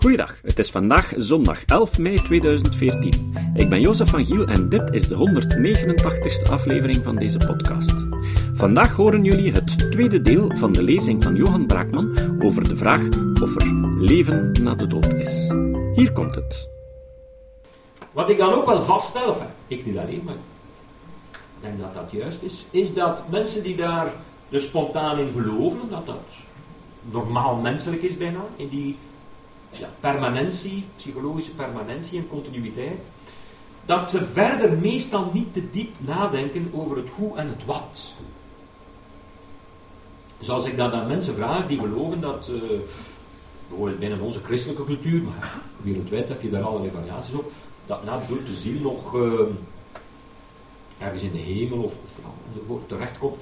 Goeiedag, het is vandaag zondag 11 mei 2014. Ik ben Jozef van Giel en dit is de 189ste aflevering van deze podcast. Vandaag horen jullie het tweede deel van de lezing van Johan Braakman over de vraag of er leven na de dood is. Hier komt het. Wat ik dan ook wel vaststel, of ik niet alleen, maar ik denk dat dat juist is, is dat mensen die daar dus spontaan in geloven, dat dat normaal menselijk is bijna, in die ja, permanentie, psychologische permanentie en continuïteit, dat ze verder meestal niet te diep nadenken over het hoe en het wat. Dus als ik dat aan mensen vraag die geloven dat, uh, bijvoorbeeld binnen onze christelijke cultuur, maar wereldwijd heb je daar allerlei variaties op, dat na de dood de ziel nog uh, ergens in de hemel of, of terechtkomt.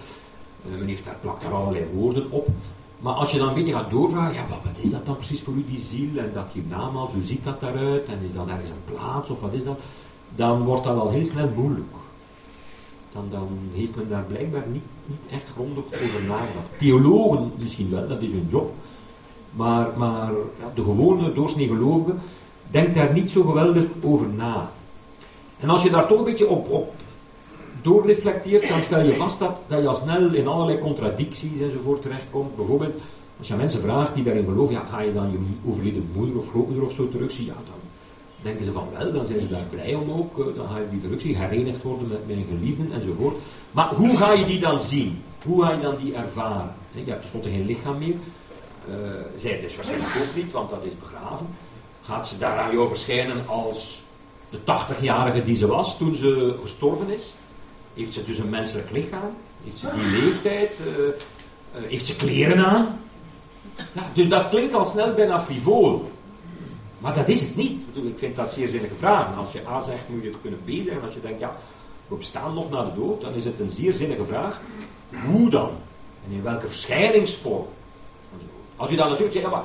Uh, men heeft daar, plakt daar allerlei woorden op. Maar als je dan een beetje gaat doorvragen, ja, wat, is dat dan precies voor u, die ziel? En dat hiernamaals, hoe ziet dat daaruit? En is dat ergens een plaats of wat is dat? Dan wordt dat al heel snel moeilijk. Dan, dan heeft men daar blijkbaar niet, niet echt grondig over nagedacht. Theologen misschien wel, dat is hun job. Maar, maar de gewone doorsnee gelovige denkt daar niet zo geweldig over na. En als je daar toch een beetje op, op doorreflecteert, dan stel je vast dat, dat je al snel in allerlei contradicties enzovoort terechtkomt. Bijvoorbeeld, als je mensen vraagt die daarin geloven, ja, ga je dan je overleden moeder of grootmoeder of zo terugzien? Ja, dan denken ze van wel, dan zijn ze daar blij om ook. Eh, dan ga je die terugzien, herenigd worden met mijn geliefden enzovoort. Maar hoe ga je die dan zien? Hoe ga je dan die ervaren? Je hebt tenslotte geen lichaam meer. Uh, zij dus waarschijnlijk ook niet, want dat is begraven. Gaat ze daar aan jou verschijnen als de 80-jarige die ze was toen ze gestorven is? Heeft ze dus een menselijk lichaam? Heeft ze die leeftijd? Uh, heeft ze kleren aan? Ja, dus dat klinkt al snel bijna frivol. Maar dat is het niet. Ik vind dat zeer zinnige vraag. als je A zegt, moet je het kunnen B zeggen. En als je denkt, ja, we bestaan nog na de dood, dan is het een zeer zinnige vraag. Hoe dan? En in welke verschijningsvorm? Als je dan natuurlijk zegt, ja, maar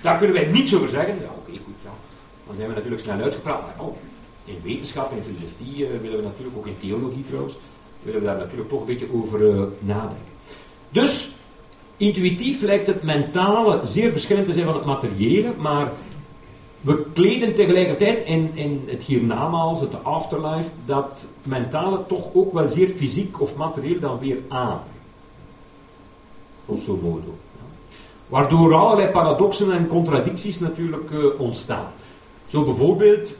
daar kunnen wij niets over zeggen. Ja, oké, goed. Ja. Dan zijn we natuurlijk snel uitgepraat. Maar, oh, in wetenschap, in filosofie uh, willen we natuurlijk, ook in theologie trouwens, willen we daar natuurlijk toch een beetje over uh, nadenken. Dus, intuïtief lijkt het mentale zeer verschillend te zijn van het materiële, maar we kleden tegelijkertijd in, in het hiernamaals, het afterlife, dat mentale toch ook wel zeer fysiek of materieel dan weer aan. Grosso modo. Waardoor allerlei paradoxen en contradicties natuurlijk uh, ontstaan. Zo bijvoorbeeld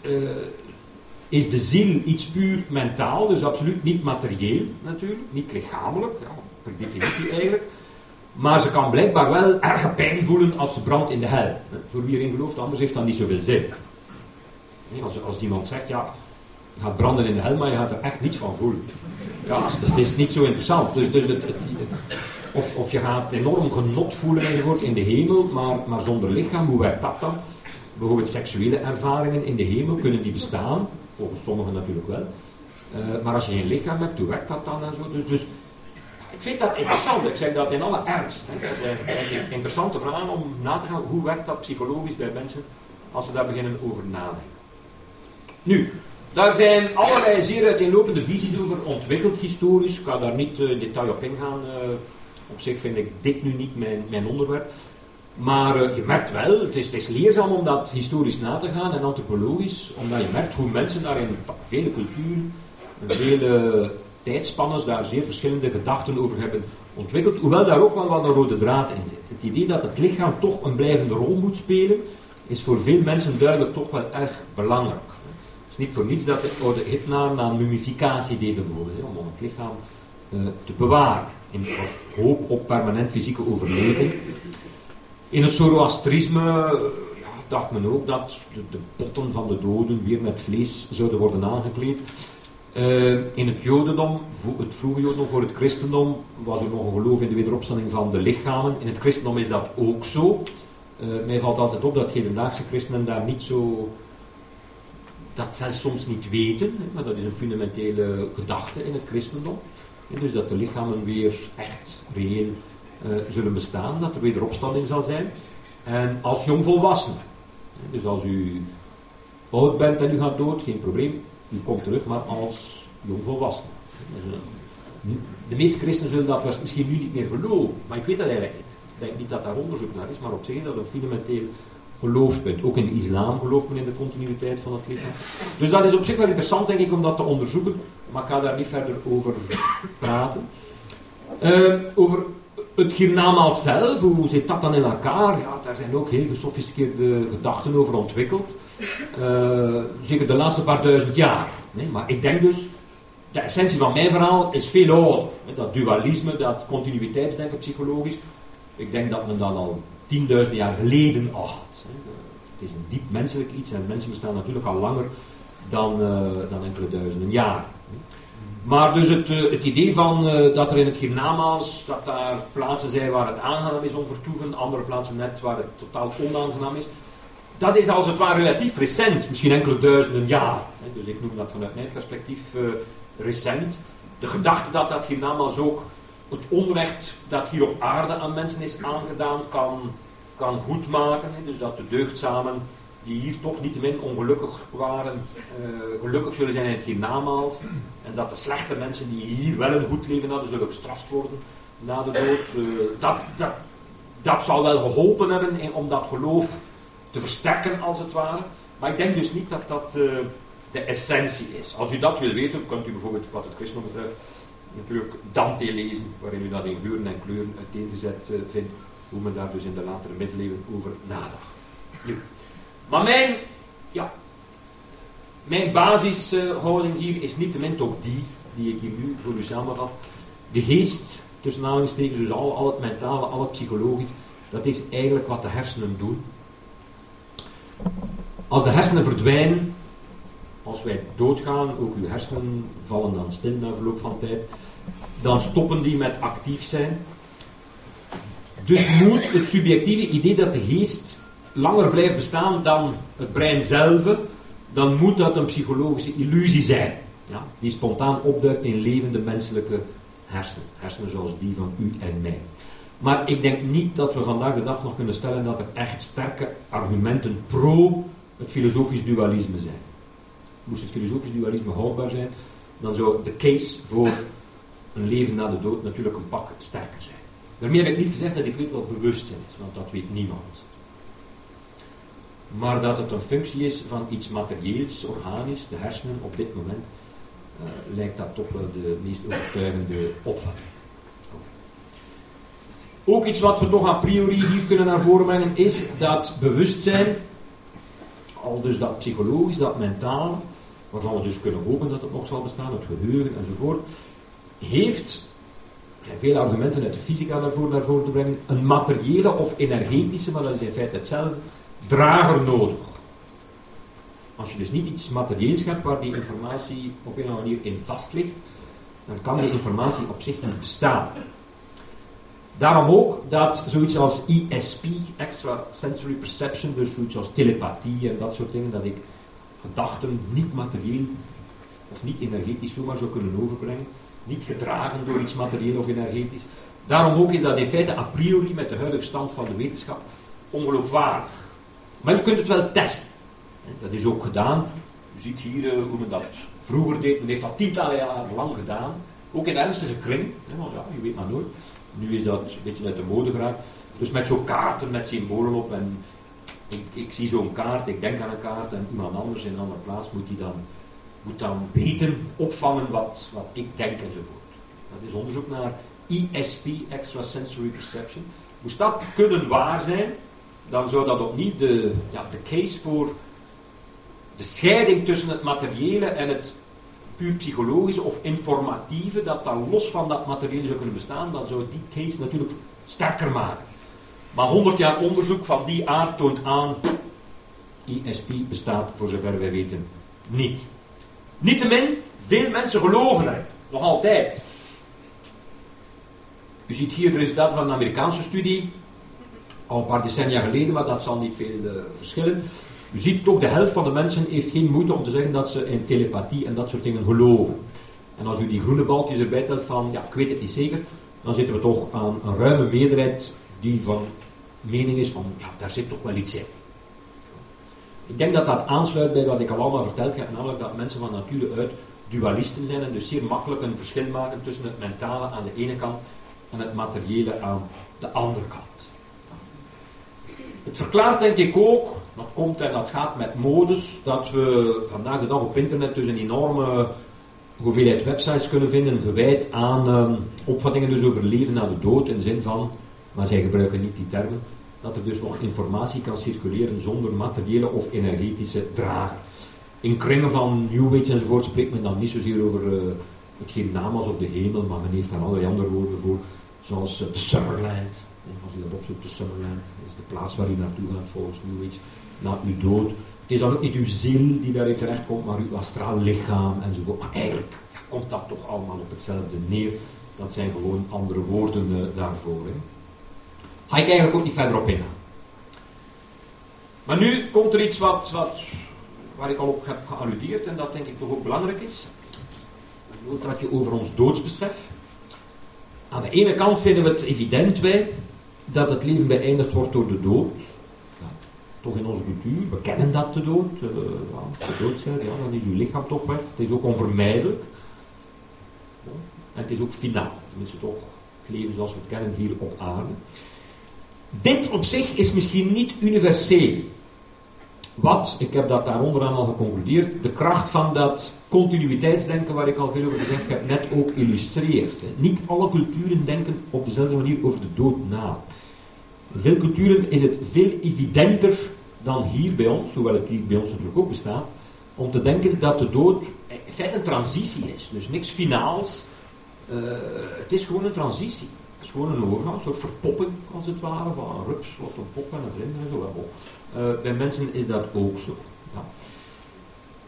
is de ziel iets puur mentaal, dus absoluut niet materieel natuurlijk, niet lichamelijk, ja, per definitie eigenlijk. Maar ze kan blijkbaar wel erge pijn voelen als ze brandt in de hel. Voor wie erin gelooft, anders heeft dat niet zoveel zin. Als, als iemand zegt, ja, je gaat branden in de hel, maar je gaat er echt niets van voelen. Ja, dat is niet zo interessant. Dus, dus het, of, of je gaat enorm genot voelen enzovoort in de hemel, maar, maar zonder lichaam, hoe werkt dat dan? Bijvoorbeeld seksuele ervaringen in de hemel, kunnen die bestaan? Volgens sommigen natuurlijk wel. Uh, maar als je geen lichaam hebt, hoe werkt dat dan en zo? Dus, dus ik vind dat interessant, ik zeg dat in alle ernst. Hè. Dat een interessante vraag om na te gaan, hoe werkt dat psychologisch bij mensen als ze daar beginnen over nadenken. Nu, daar zijn allerlei zeer uiteenlopende visies over ontwikkeld historisch. Ik ga daar niet uh, in detail op ingaan. Uh, op zich vind ik dit nu niet mijn, mijn onderwerp. Maar uh, je merkt wel, het is, leerzaam om dat historisch na te gaan en antropologisch, omdat je merkt hoe mensen daar in vele culturen, vele tijdspannes daar zeer verschillende gedachten over hebben ontwikkeld. Hoewel daar ook wel wat een rode draad in zit. Het idee dat het lichaam toch een blijvende rol moet spelen, is voor veel mensen duidelijk toch wel erg belangrijk. Het is niet voor niets dat de oude Hitler aan mummificatie deden worden, om het lichaam uh, te bewaren. In hoop op permanent fysieke overleving. In het Zoroastrisme ja, dacht men ook dat de, de, potten van de doden weer met vlees zouden worden aangekleed. Uh, in het Jodendom, het vroege Jodendom voor het christendom, was er nog een geloof in de wederopstanding van de lichamen. In het christendom is dat ook zo. Uh, mij valt altijd op dat hedendaagse christenen daar niet zo. dat zij soms niet weten, maar dat is een fundamentele gedachte in het christendom. Ja, dus dat de lichamen weer echt reëel zullen bestaan, dat er wederopstanding zal zijn. En als jongvolwassenen. Dus als u oud bent en u gaat dood, geen probleem, u komt terug, maar als jongvolwassene. De meeste christenen zullen dat misschien nu niet meer geloven, maar ik weet dat eigenlijk niet. Ik denk niet dat daar onderzoek naar is, maar op zich is dat een fundamenteel gelooft bent. Ook in de islam gelooft men in de continuïteit van het lichaam. Dus dat is op zich wel interessant, denk ik, om dat te onderzoeken. Maar ik ga daar niet verder over praten. Uh, over het hiernamaals zelf, hoe zit dat dan in elkaar? Ja, daar zijn ook heel gesofisticeerde gedachten over ontwikkeld. Uh, zeker de laatste paar duizend jaar. Maar ik denk dus, de essentie van mijn verhaal is veel ouder. Dat dualisme, dat continuïteitsdenken psychologisch. Ik denk dat men dat al tienduizend jaar geleden al had. Het is een diep menselijk iets en mensen bestaan natuurlijk al langer dan, uh, dan enkele duizenden jaar. Maar dus het, uh, het idee van uh, dat er in het hiernamaals, dat daar plaatsen zijn waar het aangenaam is om vertoeven, andere plaatsen net waar het totaal onaangenaam is, dat is als het ware relatief recent, misschien enkele duizenden jaar. Dus ik noem dat vanuit mijn perspectief uh, recent. De gedachte dat dat hiernamaals ook het onrecht dat hier op aarde aan mensen is aangedaan kan, kan goedmaken. Dus dat de deugdzamen die hier toch niet min ongelukkig waren, uh, gelukkig zullen zijn in het hiernamaals. En dat de slechte mensen die hier wel een goed leven hadden, zullen gestraft worden na de dood. Uh, dat, dat, dat zal wel geholpen hebben om dat geloof te versterken, als het ware. Maar ik denk dus niet dat dat uh, de essentie is. Als u dat wil weten, kunt u bijvoorbeeld wat het christendom betreft natuurlijk Dante lezen, waarin u dat in geuren en kleuren uiteengezet vindt, hoe men daar dus in de latere middeleeuwen over nadacht. Maar mijn, ja, mijn basishouding hier is niet min ook die, die ik hier nu voor u samenvat. De geest, tussen aanhalingstekens, dus al, al het mentale, al het psychologisch, dat is eigenlijk wat de hersenen doen. Als de hersenen verdwijnen, als wij doodgaan, ook uw hersenen vallen dan stil na verloop van tijd, dan stoppen die met actief zijn. Dus moet het subjectieve idee dat de geest langer blijft bestaan dan het brein zelf, dan moet dat een psychologische illusie zijn. Ja, die spontaan opduikt in levende menselijke hersenen. Hersenen zoals die van u en mij. Maar ik denk niet dat we vandaag de dag nog kunnen stellen dat er echt sterke argumenten pro het filosofisch dualisme zijn. Moest het filosofisch dualisme houdbaar zijn, dan zou de case voor een leven na de dood natuurlijk een pak sterker zijn. Daarmee heb ik niet gezegd dat ik weet wat bewustzijn is, want dat weet niemand maar dat het een functie is van iets materieels, organisch, de hersenen op dit moment, uh, lijkt dat toch wel de meest overtuigende opvatting. Ook iets wat we toch a priori hier kunnen naar voren brengen, is dat bewustzijn, al dus dat psychologisch, dat mentaal, waarvan we dus kunnen hopen dat het nog zal bestaan, het geheugen enzovoort, heeft, er zijn veel argumenten uit de fysica daarvoor naar voren te brengen, een materiële of energetische, maar dat is in feite hetzelfde, drager nodig. Als je dus niet iets materieels hebt waar die informatie op een of andere manier in vast ligt, dan kan die informatie op zich niet bestaan. Daarom ook dat zoiets als ESP, Extra Sensory Perception, dus zoiets als telepathie en dat soort dingen, dat ik gedachten niet materieel of niet energetisch zomaar zou kunnen overbrengen, niet gedragen door iets materieel of energetisch. Daarom ook is dat in feite a priori met de huidige stand van de wetenschap ongeloofwaardig. Maar je kunt het wel testen. Dat is ook gedaan. U ziet hier uh, hoe men dat vroeger deed. Men heeft dat tientallen jaren lang gedaan. Ook in ernstige kring. Want ja, je weet maar nooit. Nu is dat een beetje uit de mode geraakt. Dus met zo'n kaarten met symbolen op. En ik, ik zie zo'n kaart, ik denk aan een kaart. En iemand anders in een andere plaats moet, die dan, moet dan weten, opvangen wat, wat ik denk enzovoort. Dat is onderzoek naar ESP, Extrasensory Perception. Moest dat kunnen waar zijn, dan zou dat opnieuw de, ja, de case voor de scheiding tussen het materiële en het puur psychologische of informatieve, dat dan los van dat materiële zou kunnen bestaan, dan zou die case natuurlijk sterker maken. Maar 100 jaar onderzoek van die aard toont aan, ISP bestaat voor zover wij weten niet. Niettemin, veel mensen geloven er, nog altijd. U ziet hier het resultaat van een Amerikaanse studie, al een paar decennia geleden, maar dat zal niet veel uh, verschillen. U ziet toch, de helft van de mensen heeft geen moeite om te zeggen dat ze in telepathie en dat soort dingen geloven. En als u die groene balkjes erbij telt van, ja, ik weet het niet zeker, dan zitten we toch aan een ruime meerderheid die van mening is van, ja, daar zit toch wel iets in. Ik denk dat dat aansluit bij wat ik al allemaal verteld heb, namelijk dat mensen van nature uit dualisten zijn en dus zeer makkelijk een verschil maken tussen het mentale aan de ene kant en het materiële aan de andere kant. Het verklaart denk ik ook, dat komt en dat gaat met modus, dat we vandaag de dag op internet dus een enorme hoeveelheid websites kunnen vinden gewijd aan um, opvattingen dus over leven na de dood, in de zin van, maar zij gebruiken niet die termen, dat er dus nog informatie kan circuleren zonder materiële of energetische drager. In kringen van New Age enzovoort spreekt men dan niet zozeer over uh, het Hiernamaals of de hemel, maar men heeft daar allerlei andere woorden voor, zoals uh, de Summerland. Als u dat opzoekt, de Summerland, is de plaats waar u naartoe gaat volgens New Age, na uw dood. Het is dan ook niet uw ziel die daarin terechtkomt, maar uw astraal lichaam enzovoort. Maar eigenlijk ja, komt dat toch allemaal op hetzelfde neer. Dat zijn gewoon andere woorden uh, daarvoor. Hè. Ga ik eigenlijk ook niet verder op ingaan. Maar nu komt er iets wat, wat, waar ik al op heb gealludeerd en dat denk ik toch ook belangrijk is. Dat je over ons doodsbesef. Aan de ene kant vinden we het evident wij dat het leven beëindigd wordt door de dood. Toch in onze cultuur, we kennen dat de dood. Ja, de dood zijn, ja, dan is uw lichaam toch weg. Het is ook onvermijdelijk. Ja, en het is ook finaal. Tenminste toch het leven zoals we het kennen hier op aarde. Dit op zich is misschien niet universeel. Wat, ik heb dat daar onderaan al geconcludeerd, de kracht van dat continuïteitsdenken waar ik al veel over gezegd heb, net ook illustreert. Niet alle culturen denken op dezelfde manier over de dood na. In veel culturen is het veel evidenter dan hier bij ons, hoewel het hier bij ons natuurlijk ook bestaat, om te denken dat de dood in feite een transitie is. Dus niks finaals. Uh, het is gewoon een transitie. Het is gewoon een overgang, een soort verpopping als het ware, van een rups wat een pop en een vlinder en zo. Uh, bij mensen is dat ook zo. Ja.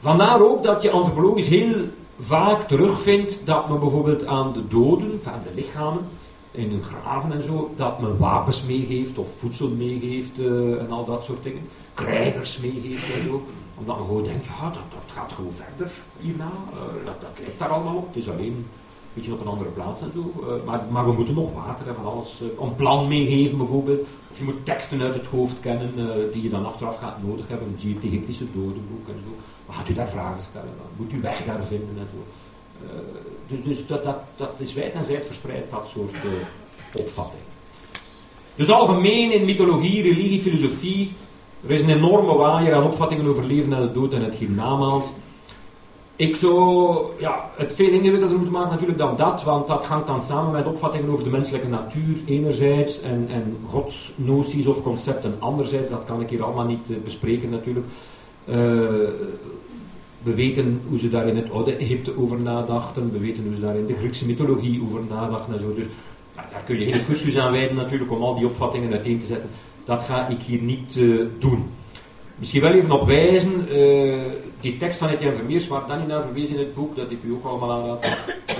Vandaar ook dat je antropologisch heel vaak terugvindt dat men bijvoorbeeld aan de doden, aan de lichamen, in hun graven en zo, dat men wapens meegeeft of voedsel meegeeft uh, en al dat soort dingen. Krijgers meegeeft en zo. Omdat men gewoon denkt, ja, dat, dat gaat gewoon verder hierna. Uh, dat, dat lijkt daar allemaal op. Het is alleen een beetje op een andere plaats en zo. Uh, maar, maar we moeten nog water en van alles. een plan meegeven bijvoorbeeld. Of je moet teksten uit het hoofd kennen die je dan achteraf gaat nodig hebben. Dan zie je het Egyptische dodenboek en zo. Maar gaat u daar vragen stellen? Moet u weg daar vinden en zo. dus dus dat, dat, is wijd en zijd verspreid, dat soort opvatting. Dus algemeen in mythologie, religie, filosofie, er is een enorme waaier aan opvattingen over leven na de dood en het hiernamaals. Ik zou ja, het veel ingewikkelder moeten maken natuurlijk dan dat, want dat hangt dan samen met opvattingen over de menselijke natuur enerzijds en, en godsnoties of concepten anderzijds. Dat kan ik hier allemaal niet uh, bespreken natuurlijk. Uh, we weten hoe ze daar in het oude Egypte over nadachten, we weten hoe ze daar in de Griekse mythologie over nadachten en zo. Dus daar kun je hele cursus aan wijden natuurlijk om al die opvattingen uiteen te zetten. Dat ga ik hier niet uh, doen. Misschien wel even op wijzen, die tekst van Etienne Vermeers, waar dan naar verwezen in het boek, dat ik u ook allemaal aan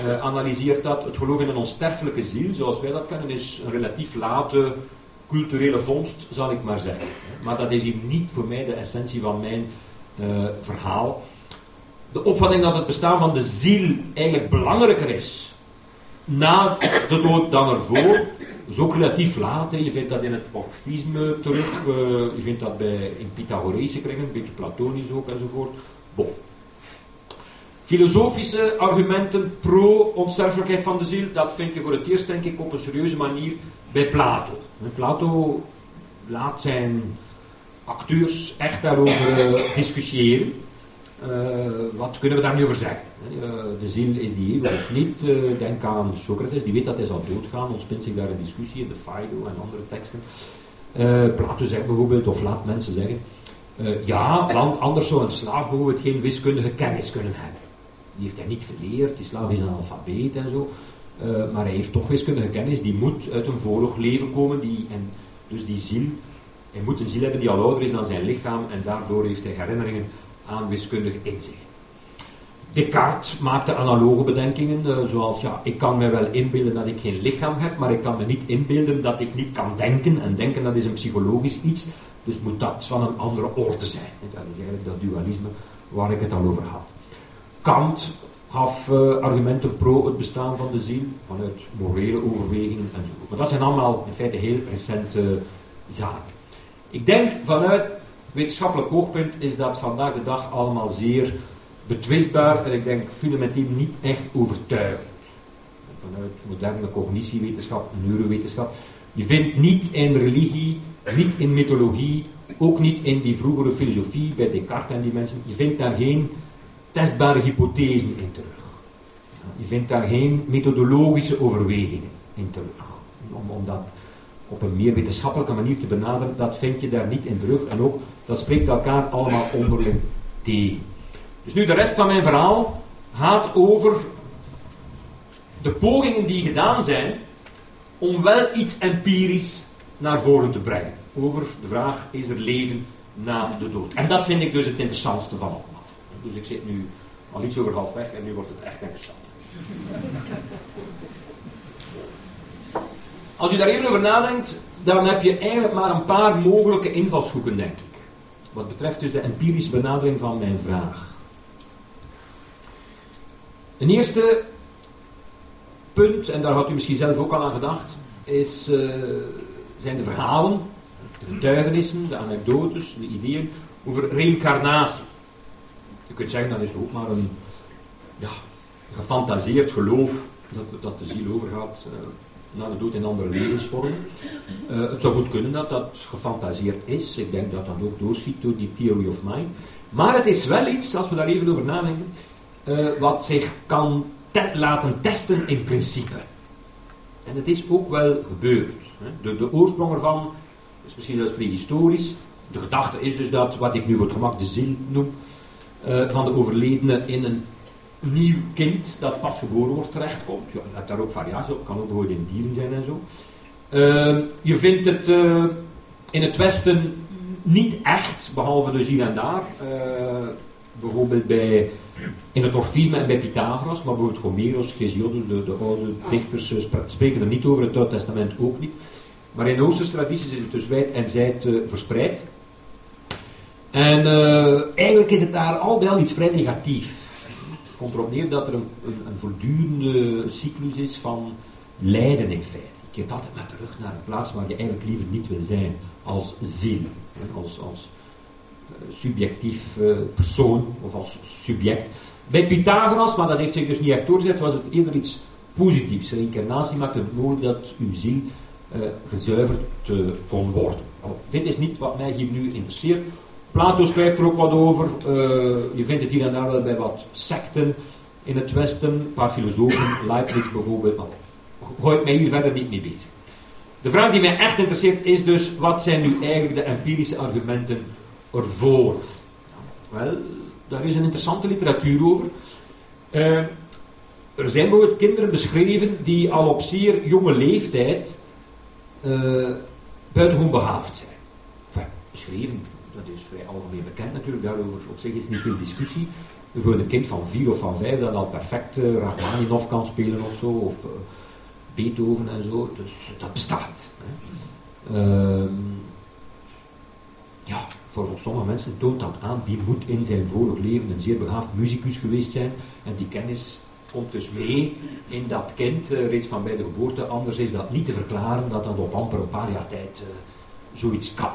uh, analyseert dat het geloof in een onsterfelijke ziel, zoals wij dat kennen, is een relatief late culturele vondst, zal ik maar zeggen. Maar dat is hier niet voor mij de essentie van mijn verhaal. De opvatting dat het bestaan van de ziel eigenlijk belangrijker is na de dood dan ervoor. Is ook relatief laat. Je vindt dat in het orfisme terug. Uh, je vindt dat bij, in Pythagorese kringen, een beetje platonisch ook enzovoort. Bon. Filosofische argumenten pro-onsterfelijkheid van de ziel, dat vind je voor het eerst denk ik op een serieuze manier bij Plato. Plato laat zijn acteurs echt daarover uh, discussiëren. Uh, wat kunnen we daar nu over zeggen? Uh, de ziel is die eeuwig of niet? Uh, denk aan Socrates, die weet dat hij zal doodgaan, ontspint zich daar een discussie in de Phaedo en andere teksten. Plato zegt bijvoorbeeld, of laat mensen zeggen, ja, want anders zou een slaaf bijvoorbeeld geen wiskundige kennis kunnen hebben. Die heeft hij niet geleerd, die slaaf is een alfabeet en zo. maar hij heeft toch wiskundige kennis, die moet uit een vooroeg leven komen. Die, en dus die ziel, hij moet een ziel hebben die al ouder is dan zijn lichaam en daardoor heeft hij herinneringen aan wiskundig inzicht. Descartes maakte analoge bedenkingen, uh, zoals ja, ik kan me wel inbeelden dat ik geen lichaam heb, maar ik kan me niet inbeelden dat ik niet kan denken. En denken dat is een psychologisch iets, dus moet dat van een andere orde zijn. Dat is eigenlijk dat dualisme waar ik het al over had. Kant gaf uh, argumenten pro het bestaan van de ziel, vanuit morele overwegingen enzovoort. Maar dat zijn allemaal in feite heel recente zaken. Ik denk vanuit wetenschappelijk oogpunt is dat vandaag de dag allemaal zeer betwistbaar en ik denk fundamenteel niet echt overtuigend. Vanuit moderne cognitiewetenschap, neurowetenschap. Je vindt niet in religie Niet in mythologie, ook niet in die vroegere filosofie bij Descartes en die mensen. Je vindt daar geen testbare hypothesen in terug. Je vindt daar geen methodologische overwegingen in terug. Om, om dat op een meer wetenschappelijke manier te benaderen, dat vind je daar niet in terug. En ook, dat spreekt elkaar allemaal onderling tegen. Dus nu de rest van mijn verhaal gaat over de pogingen die gedaan zijn om wel iets empirisch naar voren te brengen. Over de vraag, is er leven na de dood? En dat vind ik dus het interessantste van allemaal. Dus ik zit nu al iets over half weg en nu wordt het echt interessant. Als u daar even over nadenkt, dan heb je eigenlijk maar een paar mogelijke invalshoeken, denk ik. Wat betreft dus de empirische benadering van mijn vraag. Een eerste punt, en daar had u misschien zelf ook al aan gedacht, is, uh, zijn de verhalen, de getuigenissen, de anekdotes, de ideeën over reïncarnatie. Je kunt zeggen, dat is ook maar een ja, gefantaseerd geloof dat, dat de ziel overgaat uh, na de dood in andere levensvormen. Uh, het zou goed kunnen dat dat gefantaseerd is. Ik denk dat dat ook doorschiet door die theory of mind. Maar het is wel iets, als we daar even over nadenken, uh, wat zich kan te laten testen in principe. En het is ook wel gebeurd. Hè. De, de oorsprong ervan is misschien zelfs prehistorisch. De gedachte is dus dat, wat ik nu voor het gemak de ziel noem, uh, van de overledene in een nieuw kind dat pas geboren wordt terechtkomt. Ja, je hebt daar ook variatie op, kan ook bijvoorbeeld in dieren zijn en zo. Uh, je vindt het uh, in het Westen niet echt, behalve dus hier en daar. bijvoorbeeld bij, in het orfisme en bij Pythagoras, maar bijvoorbeeld Homeros, Hesiodus, de, de oude dichters, spreken er niet over, het Oude Testament ook niet. Maar in de Oosterse tradities is het dus wijd en zijd verspreid. En eigenlijk is het daar al al iets vrij negatief. Komt dat er een, een, voortdurende cyclus is van lijden in feite. Je keert altijd maar terug naar een plaats waar je eigenlijk liever niet wil zijn. Als ziel, als, als uh, subjectief uh, persoon of als subject. Bij Pythagoras, maar dat heeft zich dus niet echt doorgezet, was het eerder iets positiefs. Reïncarnatie maakte het mogelijk dat uw ziel gezuiverd kon worden. Dit is niet wat mij hier nu interesseert. Plato schrijft er ook wat over. Uh, je vindt het hier en daar wel bij wat secten in het Westen. Een paar filosofen, Leibniz bijvoorbeeld. Maar ik mij hier verder niet mee bezig. De vraag die mij echt interesseert is dus, wat zijn nu eigenlijk de empirische argumenten ervoor? Wel, daar is een interessante literatuur over. Uh, er zijn bijvoorbeeld kinderen beschreven die al op zeer jonge leeftijd uh, buitengewoon behaafd zijn. Enfin, beschreven, dat is vrij algemeen bekend natuurlijk, daarover op zich is niet veel discussie. Gewoon een kind van vier of van vijf dat al perfect uh, kan spelen of zo, of uh, Beethoven en zo, dus dat bestaat. Hè. Uh, ja, voor sommige mensen toont dat aan, die moet in zijn vorig leven een zeer begaafd muzikus geweest zijn, en die kennis komt dus mee in dat kind, uh, reeds van bij de geboorte, anders is dat niet te verklaren dat dat op amper een paar jaar tijd zoiets kan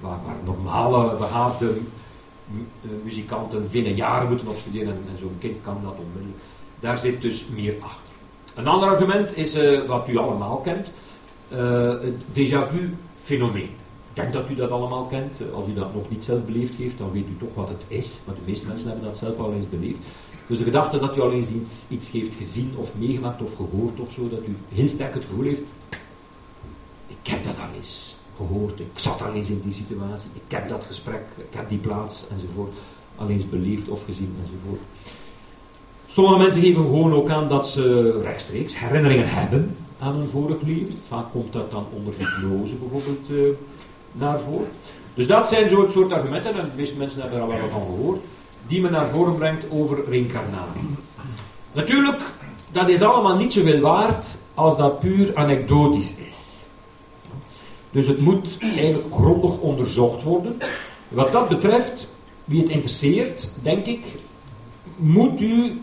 waar, normale behaafde eh, muzikanten vele jaren moeten op studeren en, zo'n kind kan dat onmiddellijk. Daar zit dus meer achter. Een ander argument is uh, wat u allemaal kent, uh, het déjà vu fenomeen. Ik denk dat u dat allemaal kent. Als u dat nog niet zelf beleefd heeft, dan weet u toch wat het is. Maar de meeste mensen hebben dat zelf al eens beleefd. Dus de gedachte dat u al eens iets, iets heeft gezien of meegemaakt of gehoord of zo, dat u heel sterk het gevoel heeft, ik heb dat al eens ik zat al eens in die situatie, ik heb dat gesprek, ik heb die plaats enzovoort, al eens beleefd of gezien enzovoort. Sommige mensen geven gewoon ook aan dat ze rechtstreeks herinneringen hebben aan hun vorig leven. Vaak komt dat dan onder hypnose bijvoorbeeld naar voren. Dus dat zijn zo'n soort argumenten, en de meeste mensen hebben er al wel van gehoord, die men naar voren brengt over reïncarnatie. Natuurlijk, dat is allemaal niet zoveel waard als dat puur anekdotisch is. Dus het moet eigenlijk grondig onderzocht worden. Wat dat betreft, wie het interesseert, denk ik, moet u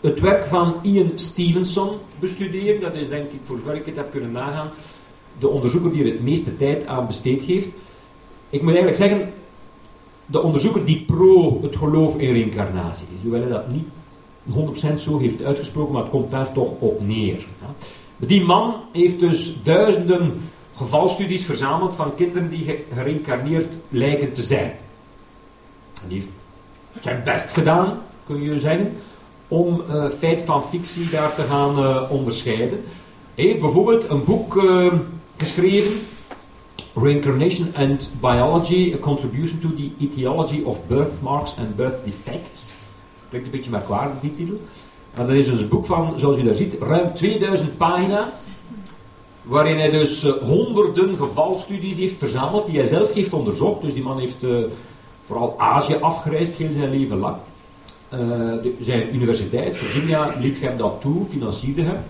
het werk van Ian Stevenson bestuderen. Dat is denk ik, voor zover ik het heb kunnen nagaan, de onderzoeker die er het meeste tijd aan besteed heeft. Ik moet eigenlijk zeggen, de onderzoeker die pro het geloof in reïncarnatie is, hoewel hij dat niet 100% zo heeft uitgesproken, maar het komt daar toch op neer. Die man heeft dus duizenden gevalstudies verzameld van kinderen die gereïncarneerd lijken te zijn. En die heeft zijn best gedaan, kun je zeggen, om uh, feit van fictie daar te gaan uh, onderscheiden. Hij heeft bijvoorbeeld een boek uh, geschreven, Reincarnation and Biology, A Contribution to the Etiology of Birthmarks and Birth Defects. Klinkt een beetje merkwaardig, die titel. Maar dat is dus een boek van, zoals u daar ziet, ruim 2000 pagina's. Waarin hij dus honderden gevalstudies heeft verzameld, die hij zelf heeft onderzocht. Dus die man heeft vooral Azië afgereisd, heel zijn leven lang. De, zijn universiteit, Virginia, liet hem dat toe, financierde hem.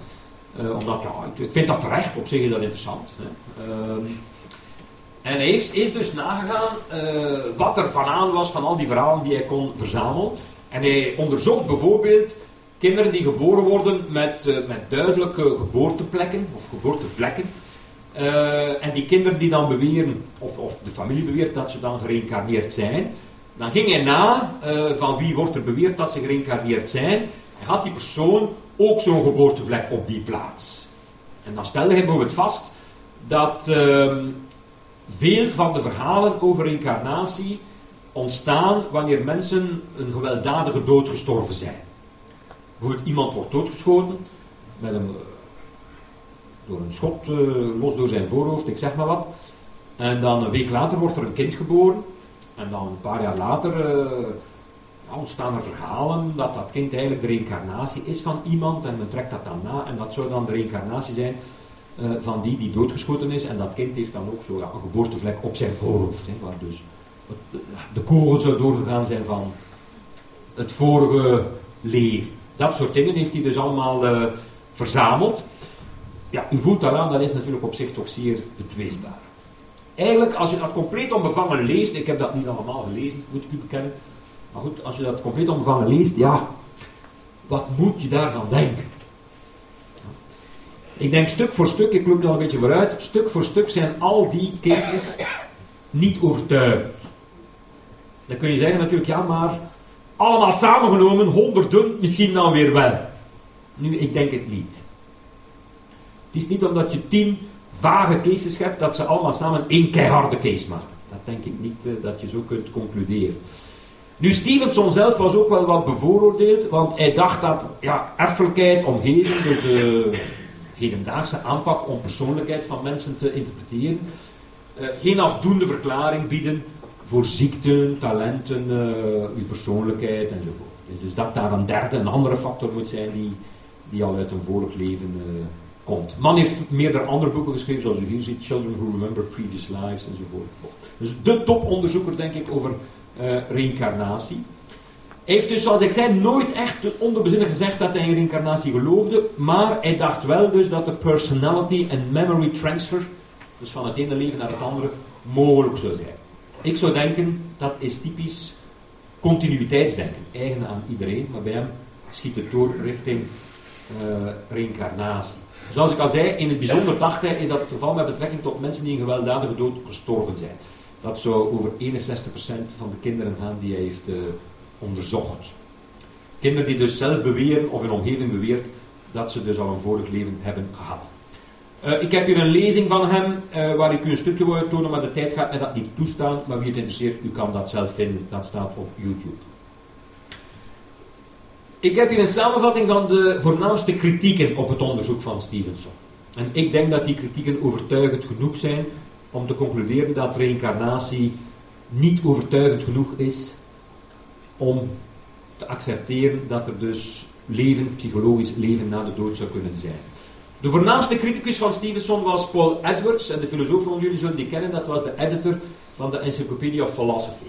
Omdat, ja, ik vind dat terecht, op zich is dat interessant. Hè. Uh, en hij is, is dus nagegaan wat er van aan was van al die verhalen die hij kon verzamelen. En hij onderzocht bijvoorbeeld kinderen die geboren worden met, met duidelijke geboorteplekken of geboortevlekken. Uh, en die kinderen die dan beweren, of, of, de familie beweert dat ze dan gereïncarneerd zijn, dan ging hij na uh, van wie wordt er beweerd dat ze gereïncarneerd zijn, en had die persoon ook zo'n geboortevlek op die plaats. En dan stelde hij bijvoorbeeld vast dat uh, veel van de verhalen over reïncarnatie ontstaan wanneer mensen een gewelddadige dood gestorven zijn. Bijvoorbeeld iemand wordt doodgeschoten met een door een schot uh, los door zijn voorhoofd, ik zeg maar wat. En dan een week later wordt er een kind geboren. En dan een paar jaar later ja, ontstaan er verhalen dat dat kind eigenlijk de reïncarnatie is van iemand. En men trekt dat dan na. En dat zou dan de reïncarnatie zijn van die die doodgeschoten is. En dat kind heeft dan ook zo een geboortevlek op zijn voorhoofd. Hè, waar dus de kogel zou doorgegaan zijn van het vorige leven. Dat soort dingen heeft hij dus allemaal verzameld ja, u voelt daaraan, dat is natuurlijk op zich toch zeer betweesbaar. Eigenlijk, als je dat compleet onbevangen leest, ik heb dat niet allemaal gelezen, moet ik u bekennen, maar goed, als je dat compleet onbevangen leest, ja, wat moet je daarvan denken? Ik denk stuk voor stuk, ik loop al een beetje vooruit, stuk voor stuk zijn al die cases niet overtuigend. Dan kun je zeggen natuurlijk, ja, maar allemaal samengenomen, honderden, misschien dan weer wel. Nu, ik denk het niet. Het is niet omdat je tien vage cases hebt dat ze allemaal samen één keiharde case maken. Dat denk ik niet uh, dat je zo kunt concluderen. Nu, Stevenson zelf was ook wel wat bevooroordeeld, want hij dacht dat ja, erfelijkheid, omgeving, dus de hedendaagse aanpak om persoonlijkheid van mensen te interpreteren, uh, geen afdoende verklaring bieden voor ziekten, talenten, uh, uw persoonlijkheid enzovoort. Dus dat daar een derde, een andere factor moet zijn die, die al uit een vorig leven komt. Man heeft meerdere andere boeken geschreven, zoals u hier ziet, Children Who Remember Previous Lives enzovoort. Dus de toponderzoeker, denk ik, over uh, reïncarnatie. Hij heeft dus, zoals ik zei, nooit echt onderbezinnig gezegd dat hij in reïncarnatie geloofde, maar hij dacht wel dus dat de personality en memory transfer, dus van het ene leven naar het andere, mogelijk zou zijn. Ik zou denken, dat is typisch continuïteitsdenken, eigen aan iedereen, maar bij hem schiet het door richting uh. Zoals ik al zei, in het bijzonder dacht hij, is dat het geval met betrekking tot mensen die een gewelddadige dood gestorven zijn. Dat zou over 61% van de kinderen gaan die hij heeft uh, onderzocht. Kinderen die dus zelf beweren of hun omgeving beweert dat ze dus al een vorig leven hebben gehad. Uh, ik heb hier een lezing van hem uh, waar ik u een stukje wil tonen, maar de tijd gaat mij dat niet toestaan. Maar wie het interesseert, u kan dat zelf vinden. Dat staat op YouTube. Ik heb hier een samenvatting van de voornaamste kritieken op het onderzoek van Stevenson. En ik denk dat die kritieken overtuigend genoeg zijn om te concluderen dat reïncarnatie niet overtuigend genoeg is om te accepteren dat er dus leven, psychologisch leven na de dood zou kunnen zijn. De voornaamste criticus van Stevenson was Paul Edwards, en de filosoof van jullie zullen die kennen, dat was de editor van de Encyclopedia of Philosophy.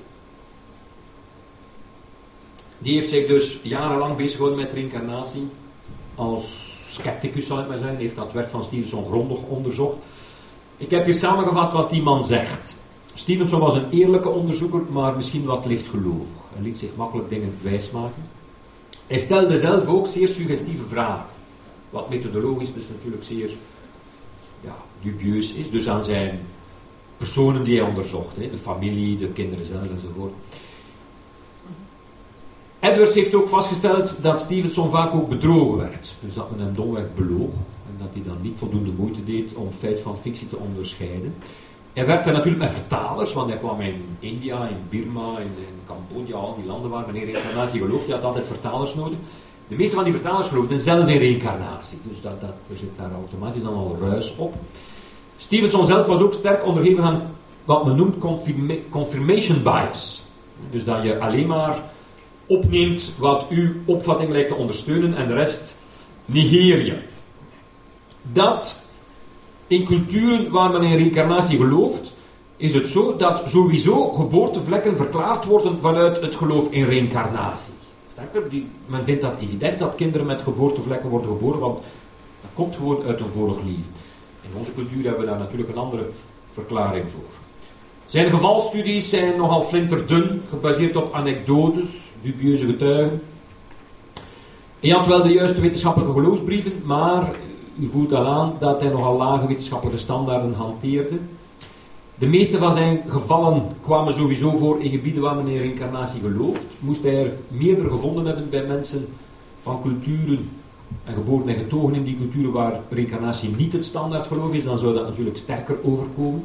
Die heeft zich dus jarenlang bezig gehouden met reïncarnatie. Als scepticus zal ik maar zeggen. heeft dat werk van Stevenson grondig onderzocht. Ik heb hier samengevat wat die man zegt. Stevenson was een eerlijke onderzoeker, maar misschien wat lichtgelovig. Hij liet zich makkelijk dingen wijsmaken. Hij stelde zelf ook zeer suggestieve vragen. Wat methodologisch dus natuurlijk zeer ja, dubieus is. Dus aan zijn personen die hij onderzocht. Hè, de familie, de kinderen zelf enzovoort. Edwards heeft ook vastgesteld dat Stevenson vaak ook bedrogen werd. Dus dat men hem domweg beloog en dat hij dan niet voldoende moeite deed om feit van fictie te onderscheiden. Hij werkte natuurlijk met vertalers, want hij kwam in India, in Birma, in, in Cambodja, al die landen waar men in reïncarnatie gelooft. Je had altijd vertalers nodig. De meeste van die vertalers geloofden zelf in reïncarnatie. Dus dat, dat, er zit daar automatisch dan al ruis op. Stevenson zelf was ook sterk ondergeven aan wat men noemt confirmation bias. Dus dat je alleen maar opneemt wat uw opvatting lijkt te ondersteunen en de rest negeer je. Dat in culturen waar men in reïncarnatie gelooft, is het zo dat sowieso geboortevlekken verklaard worden vanuit het geloof in reïncarnatie. Die, men vindt dat evident dat kinderen met geboortevlekken worden geboren, want dat komt gewoon uit een vorig leven. In onze cultuur hebben we daar natuurlijk een andere verklaring voor. Zijn gevalstudies zijn nogal flinterdun, gebaseerd op anekdotes, dubieuze getuigen. Hij had wel de juiste wetenschappelijke geloofsbrieven, maar u voelt al aan dat hij nogal lage wetenschappelijke standaarden hanteerde. De meeste van zijn gevallen kwamen sowieso voor in gebieden waar men in reïncarnatie gelooft. Moest hij er meerdere gevonden hebben bij mensen van culturen en geboren en getogen in die culturen waar reïncarnatie niet het standaard geloof is, dan zou dat natuurlijk sterker overkomen.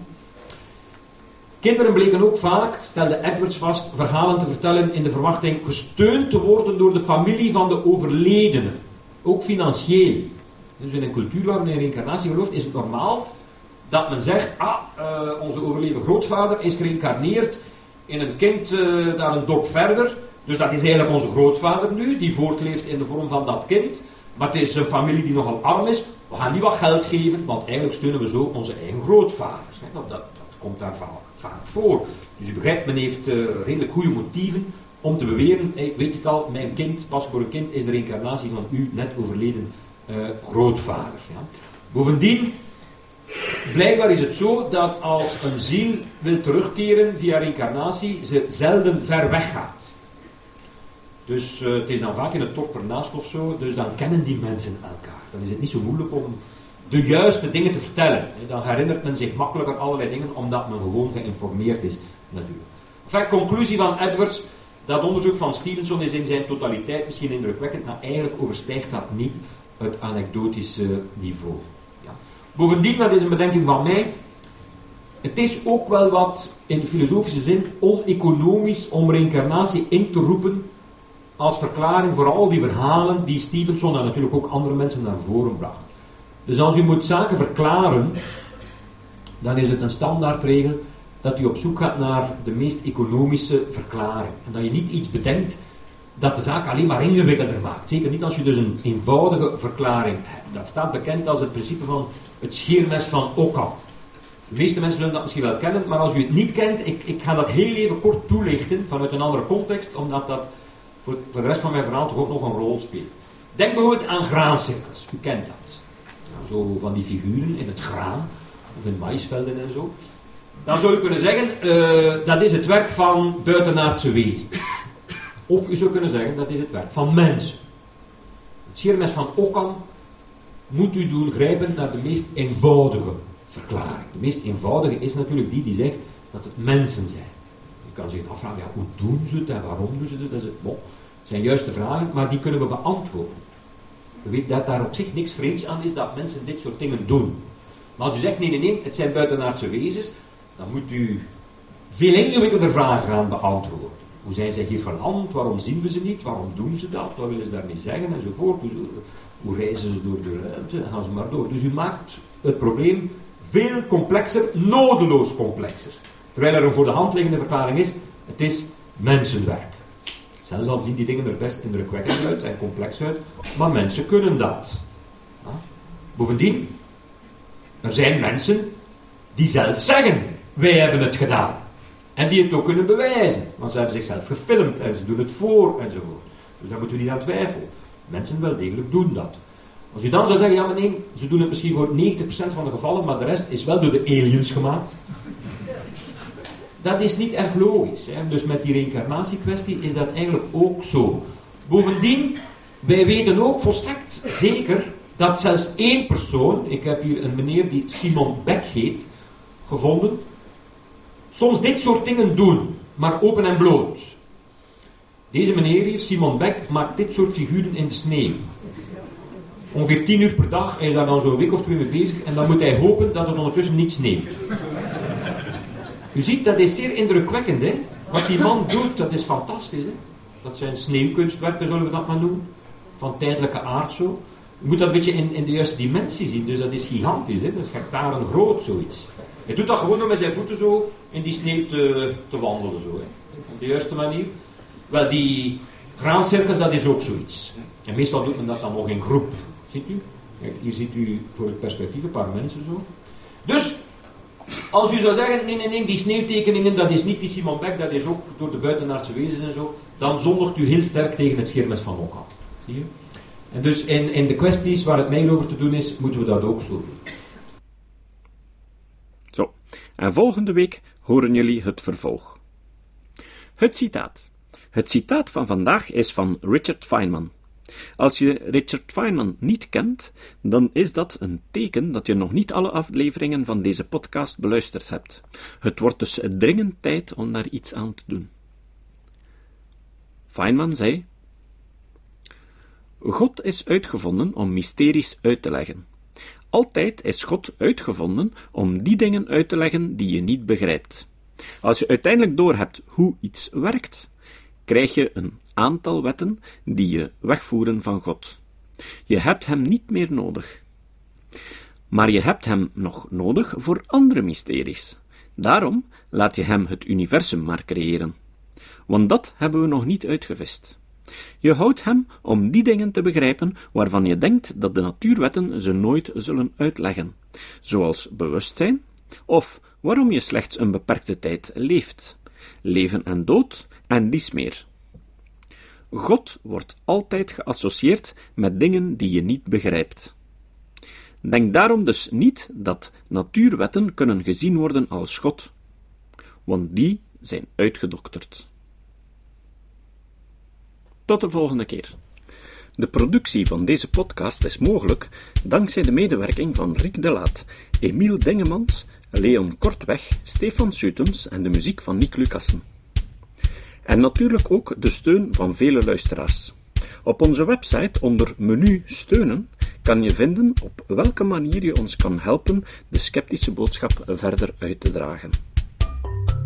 Kinderen bleken ook vaak, stelde Edwards vast, verhalen te vertellen in de verwachting gesteund te worden door de familie van de overledene. Ook financieel. Dus in een cultuur waar men in reïncarnatie gelooft, is het normaal dat men zegt, ah, uh, onze overleden grootvader is gereïncarneerd in een kind uh, daar een dok verder. Dus dat is eigenlijk onze grootvader nu, die voortleeft in de vorm van dat kind. Maar het is een familie die nogal arm is. We gaan niet wat geld geven, want eigenlijk steunen we zo onze eigen grootvaders. Dat, dat, komt daar vaak, vaak, voor. Dus u begrijpt, men heeft uh, redelijk goede motieven om te beweren, hey, weet je het al, mijn kind, pas voor een kind, is de reïncarnatie van uw net overleden grootvader. Bovendien Blijkbaar is het zo dat als een ziel wil terugkeren via reïncarnatie, ze zelden ver weg gaat. Dus uh, het is dan vaak in het dorp ernaast of zo, dus dan kennen die mensen elkaar. Dan is het niet zo moeilijk om de juiste dingen te vertellen. Dan herinnert men zich makkelijker allerlei dingen, omdat men gewoon geïnformeerd is, natuurlijk. Enfin, conclusie van Edwards, dat onderzoek van Stevenson is in zijn totaliteit misschien indrukwekkend, maar eigenlijk overstijgt dat niet het anekdotische niveau. Bovendien, dat is een bedenking van mij, het is ook wel wat in de filosofische zin oneconomisch om reïncarnatie in te roepen als verklaring voor al die verhalen die Stevenson en natuurlijk ook andere mensen naar voren bracht. Dus als u moet zaken verklaren, dan is het een standaardregel dat u op zoek gaat naar de meest economische verklaring. En dat je niet iets bedenkt dat de zaak alleen maar ingewikkelder maakt. Zeker niet als je dus een eenvoudige verklaring hebt. Dat staat bekend als het principe van het scheermes van Occam. De meeste mensen zullen dat misschien wel kennen, maar als u het niet kent, ik, ik ga dat heel even kort toelichten vanuit een andere context, omdat dat voor, voor de rest van mijn verhaal toch ook nog een rol speelt. Denk bijvoorbeeld aan graancirkels, u kent dat. zo van die figuren in het graan, of in maïsvelden en zo. Dan zou je kunnen zeggen, uh, dat is het werk van buitenaardse wezen. Of u zou kunnen zeggen, dat is het werk van mensen. Het scheermes van Occam moet u doen grijpen naar de meest eenvoudige verklaring. De meest eenvoudige is natuurlijk die die zegt dat het mensen zijn. Je kan zich afvragen, ja, hoe doen ze het en waarom doen ze het? Dat, is, bon, zijn juiste vragen, maar die kunnen we beantwoorden. We weten dat daar op zich niks vreemds aan is dat mensen dit soort dingen doen. Maar als u zegt, nee, nee, nee, het zijn buitenaardse wezens, dan moet u veel ingewikkelder vragen gaan beantwoorden. Hoe zijn zij hier geland? Waarom zien we ze niet? Waarom doen ze dat? Wat willen ze daarmee zeggen? Enzovoort. Hoe reizen ze door de ruimte? Gaan ze maar door. Dus u maakt het probleem veel complexer, nodeloos complexer. Terwijl er een voor de hand liggende verklaring is, het is mensenwerk. Zelfs al zien die dingen er best indrukwekkend uit en complex uit, maar mensen kunnen dat. Bovendien, er zijn mensen die zelf zeggen, wij hebben het gedaan. En die het ook kunnen bewijzen, want ze hebben zichzelf gefilmd en ze doen het voor enzovoort. Dus daar moeten we niet aan twijfelen. Mensen wel degelijk doen dat. Als u dan zou zeggen, ja maar nee, ze doen het misschien voor 90% van de gevallen, maar de rest is wel door de aliens gemaakt. Dat is niet erg logisch. Hè? Dus met die reïncarnatiekwestie is dat eigenlijk ook zo. Bovendien, wij weten ook volstrekt zeker dat zelfs één persoon, ik heb hier een meneer die Simon Beck heet, gevonden, soms dit soort dingen doen, maar open en bloot. Deze meneer hier, Simon Beck, maakt dit soort figuren in de sneeuw. Ongeveer 10 uur per dag, is daar dan zo'n week of twee mee bezig, en dan moet hij hopen dat het ondertussen niet sneeuwt. U ziet, dat is zeer indrukwekkend, hè? Wat die man doet, dat is fantastisch, hè? Dat zijn sneeuwkunstwerken, zullen we dat maar noemen. Van tijdelijke aard zo. Je moet dat een beetje in, in de juiste dimensie zien, dus dat is gigantisch, hè? Dat is hectaren groot, zoiets. Hij doet dat gewoon door met zijn voeten zo in die sneeuw te, te wandelen, zo, hè? Op de juiste manier. Wel, die graancirkels, dat is ook zoiets. En meestal doet men dat dan nog in groep. Ziet u? Hier ziet u voor het perspectief een paar mensen zo. Dus, als u zou zeggen, nee, nee, nee, die sneeuwtekeningen, dat is niet die Simon Beck, dat is ook door de buitenaardse wezens en zo, dan zondigt u heel sterk tegen het schermes van Oka. Zie je? En dus in, in de kwesties waar het mij over te doen is, moeten we dat ook zo doen. Zo, en volgende week horen jullie het vervolg. Het citaat. Het citaat van vandaag is van Richard Feynman. Als je Richard Feynman niet kent, dan is dat een teken dat je nog niet alle afleveringen van deze podcast beluisterd hebt. Het wordt dus dringend tijd om daar iets aan te doen. Feynman zei: God is uitgevonden om mysteries uit te leggen. Altijd is God uitgevonden om die dingen uit te leggen die je niet begrijpt. Als je uiteindelijk doorhebt hoe iets werkt, krijg je een aantal wetten die je wegvoeren van God. Je hebt hem niet meer nodig. Maar je hebt hem nog nodig voor andere mysteries. Daarom laat je hem het universum maar creëren. Want dat hebben we nog niet uitgevist. Je houdt hem om die dingen te begrijpen waarvan je denkt dat de natuurwetten ze nooit zullen uitleggen, zoals bewustzijn, of waarom je slechts een beperkte tijd leeft, leven en dood en dies meer. God wordt altijd geassocieerd met dingen die je niet begrijpt. Denk daarom dus niet dat natuurwetten kunnen gezien worden als God, want die zijn uitgedokterd. Tot de volgende keer. De productie van deze podcast is mogelijk dankzij de medewerking van Rick de Laat, Emiel Dengemans, Leon Kortweg, Stefan Sutens en de muziek van Nick Lucassen. En natuurlijk ook de steun van vele luisteraars. Op onze website onder menu steunen kan je vinden op welke manier je ons kan helpen de sceptische boodschap verder uit te dragen.